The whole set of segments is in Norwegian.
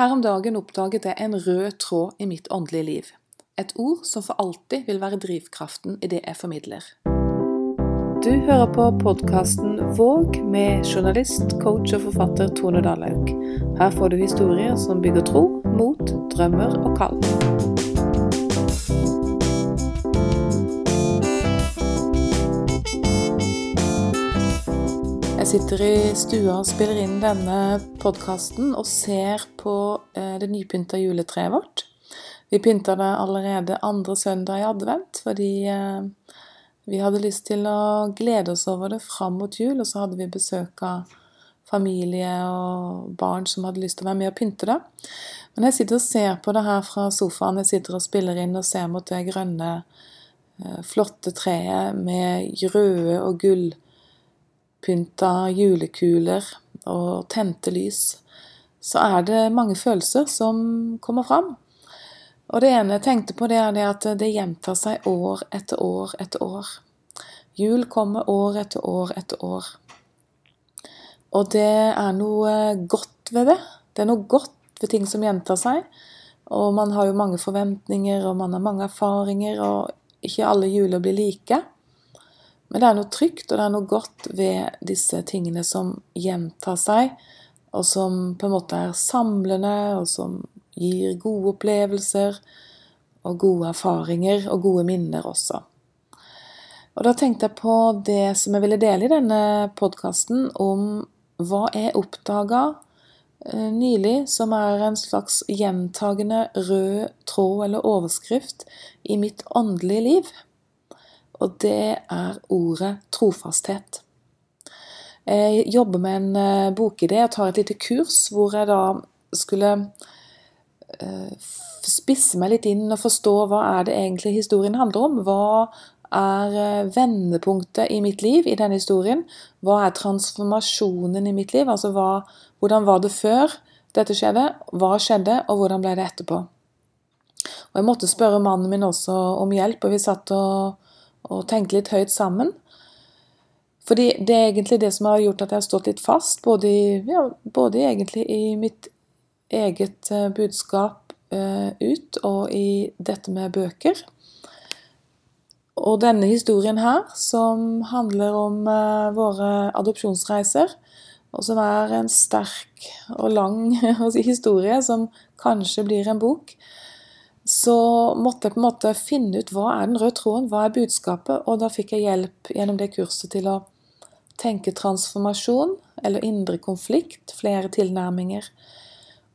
Her om dagen oppdaget jeg en rød tråd i mitt åndelige liv. Et ord som for alltid vil være drivkraften i det jeg formidler. Du hører på podkasten Våg med journalist, coach og forfatter Tone Dalaug. Her får du historier som bygger tro, mot, drømmer og kall. Sitter i stua og spiller inn denne podkasten og ser på eh, det nypynta juletreet vårt. Vi pynta det allerede andre søndag i advent fordi eh, vi hadde lyst til å glede oss over det fram mot jul, og så hadde vi besøk av familie og barn som hadde lyst til å være med og pynte det. Men jeg sitter og ser på det her fra sofaen. Jeg sitter og spiller inn og ser mot det grønne, eh, flotte treet med røde og gull pynta julekuler og tente lys, så er det mange følelser som kommer fram. Og det ene jeg tenkte på, det er det at det gjentar seg år etter år etter år. Jul kommer år etter år etter år. Og det er noe godt ved det. Det er noe godt ved ting som gjentar seg. Og man har jo mange forventninger, og man har mange erfaringer, og ikke alle juler blir like. Men det er noe trygt og det er noe godt ved disse tingene som gjentar seg, og som på en måte er samlende, og som gir gode opplevelser og gode erfaringer og gode minner også. Og da tenkte jeg på det som jeg ville dele i denne podkasten, om hva jeg oppdaga eh, nylig som er en slags gjentagende rød tråd eller overskrift i mitt åndelige liv og det er ordet trofasthet. Jeg jobber med en eh, bokidé og tar et lite kurs hvor jeg da skulle eh, spisse meg litt inn og forstå hva er det egentlig historien handler om. Hva er eh, vendepunktet i mitt liv i denne historien? Hva er transformasjonen i mitt liv? Altså hva, hvordan var det før dette skjedde? Hva skjedde, og hvordan ble det etterpå? Og Jeg måtte spørre mannen min også om hjelp, og vi satt og og tenke litt høyt sammen. Fordi det er egentlig det som har gjort at jeg har stått litt fast, både i, ja, både egentlig i mitt eget eh, budskap eh, ut og i dette med bøker. Og denne historien her, som handler om eh, våre adopsjonsreiser, og som er en sterk og lang historie, som kanskje blir en bok, så måtte jeg på en måte finne ut hva er den røde tråden, hva er budskapet, og da fikk jeg hjelp gjennom det kurset til å tenke transformasjon eller indre konflikt, flere tilnærminger.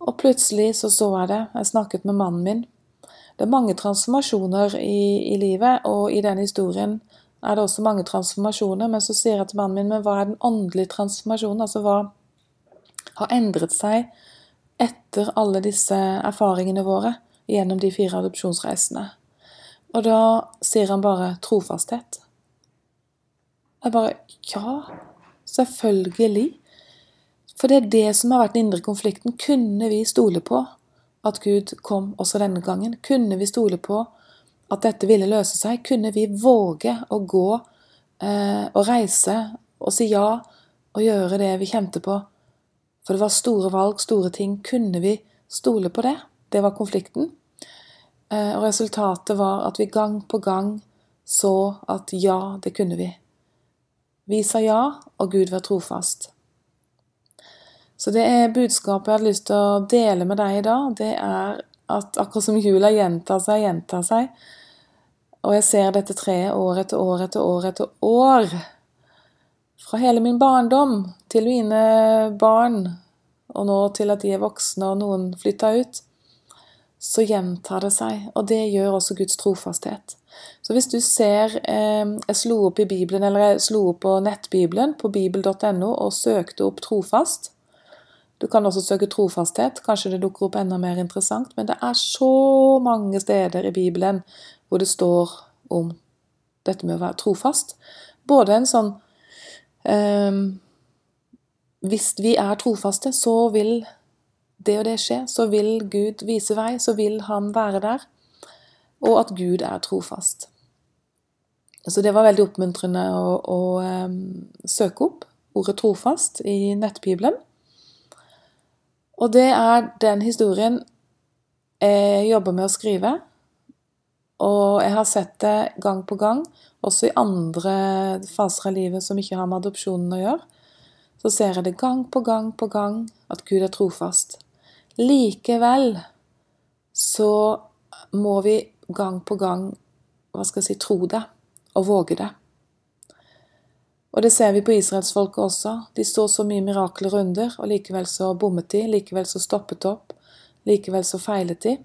Og plutselig så så jeg det, jeg snakket med mannen min. Det er mange transformasjoner i, i livet, og i denne historien er det også mange transformasjoner, men så sier jeg til mannen min, men hva er den åndelige transformasjonen? Altså hva har endret seg etter alle disse erfaringene våre? Gjennom de fire adopsjonsreisene. Og da sier han bare 'trofasthet'. Jeg bare Ja, selvfølgelig. For det er det som har vært den indre konflikten. Kunne vi stole på at Gud kom også denne gangen? Kunne vi stole på at dette ville løse seg? Kunne vi våge å gå eh, og reise og si ja og gjøre det vi kjente på? For det var store valg, store ting. Kunne vi stole på det? Det var konflikten. Eh, og resultatet var at vi gang på gang så at ja, det kunne vi. Vi sa ja, og Gud var trofast. Så det er budskapet jeg hadde lyst til å dele med deg i dag. Det er at akkurat som jula gjentar seg, gjentar seg, og jeg ser dette treet år etter år etter år etter år, fra hele min barndom til mine barn, og nå til at de er voksne og noen flytta ut, så gjentar det seg. Og det gjør også Guds trofasthet. Så hvis du ser eh, Jeg slo opp i Bibelen, eller jeg slo opp på nettbibelen, på bibel.no, og søkte opp 'trofast'. Du kan også søke trofasthet, kanskje det dukker opp enda mer interessant. Men det er så mange steder i Bibelen hvor det står om dette med å være trofast. Både en sånn eh, Hvis vi er trofaste, så vil det og det skjer, så vil Gud vise vei, så vil Han være der, og at Gud er trofast. Så det var veldig oppmuntrende å, å um, søke opp ordet 'trofast' i nettbibelen. Og det er den historien jeg jobber med å skrive. Og jeg har sett det gang på gang, også i andre faser av livet som ikke har med adopsjonen å gjøre. Så ser jeg det gang på gang på gang at Gud er trofast. Likevel så må vi gang på gang hva skal jeg si, tro det og våge det. Og det ser vi på israelsfolket også. De så så mye mirakler under, og likevel så bommet de, likevel så stoppet opp, likevel så feilet de.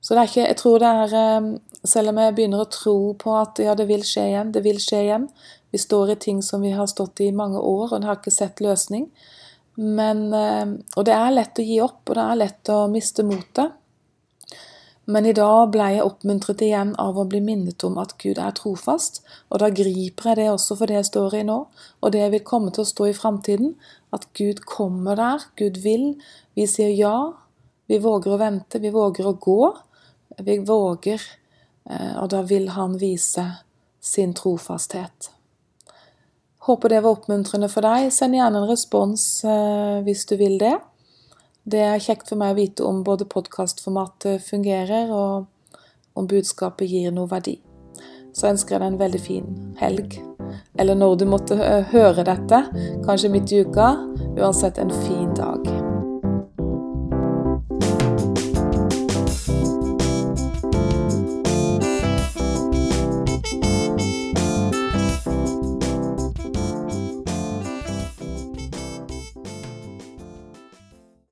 Så det er ikke Jeg tror det er eh, Selv om jeg begynner å tro på at ja, det vil skje igjen, det vil skje igjen Vi står i ting som vi har stått i i mange år, og det har ikke sett løsning. Men, eh, og det er lett å gi opp, og det er lett å miste motet. Men i dag ble jeg oppmuntret igjen av å bli minnet om at Gud er trofast, og da griper jeg det også for det jeg står i nå, og det jeg vil komme til å stå i framtiden. At Gud kommer der, Gud vil. Vi sier ja. Vi våger å vente, vi våger å gå. Vi våger, eh, og da vil Han vise sin trofasthet. Håper det var oppmuntrende for deg. Send gjerne en respons eh, hvis du vil det. Det er kjekt for meg å vite om både podkastformatet fungerer, og om budskapet gir noe verdi. Så ønsker jeg deg en veldig fin helg. Eller når du måtte høre dette, kanskje midt i uka. Uansett en fin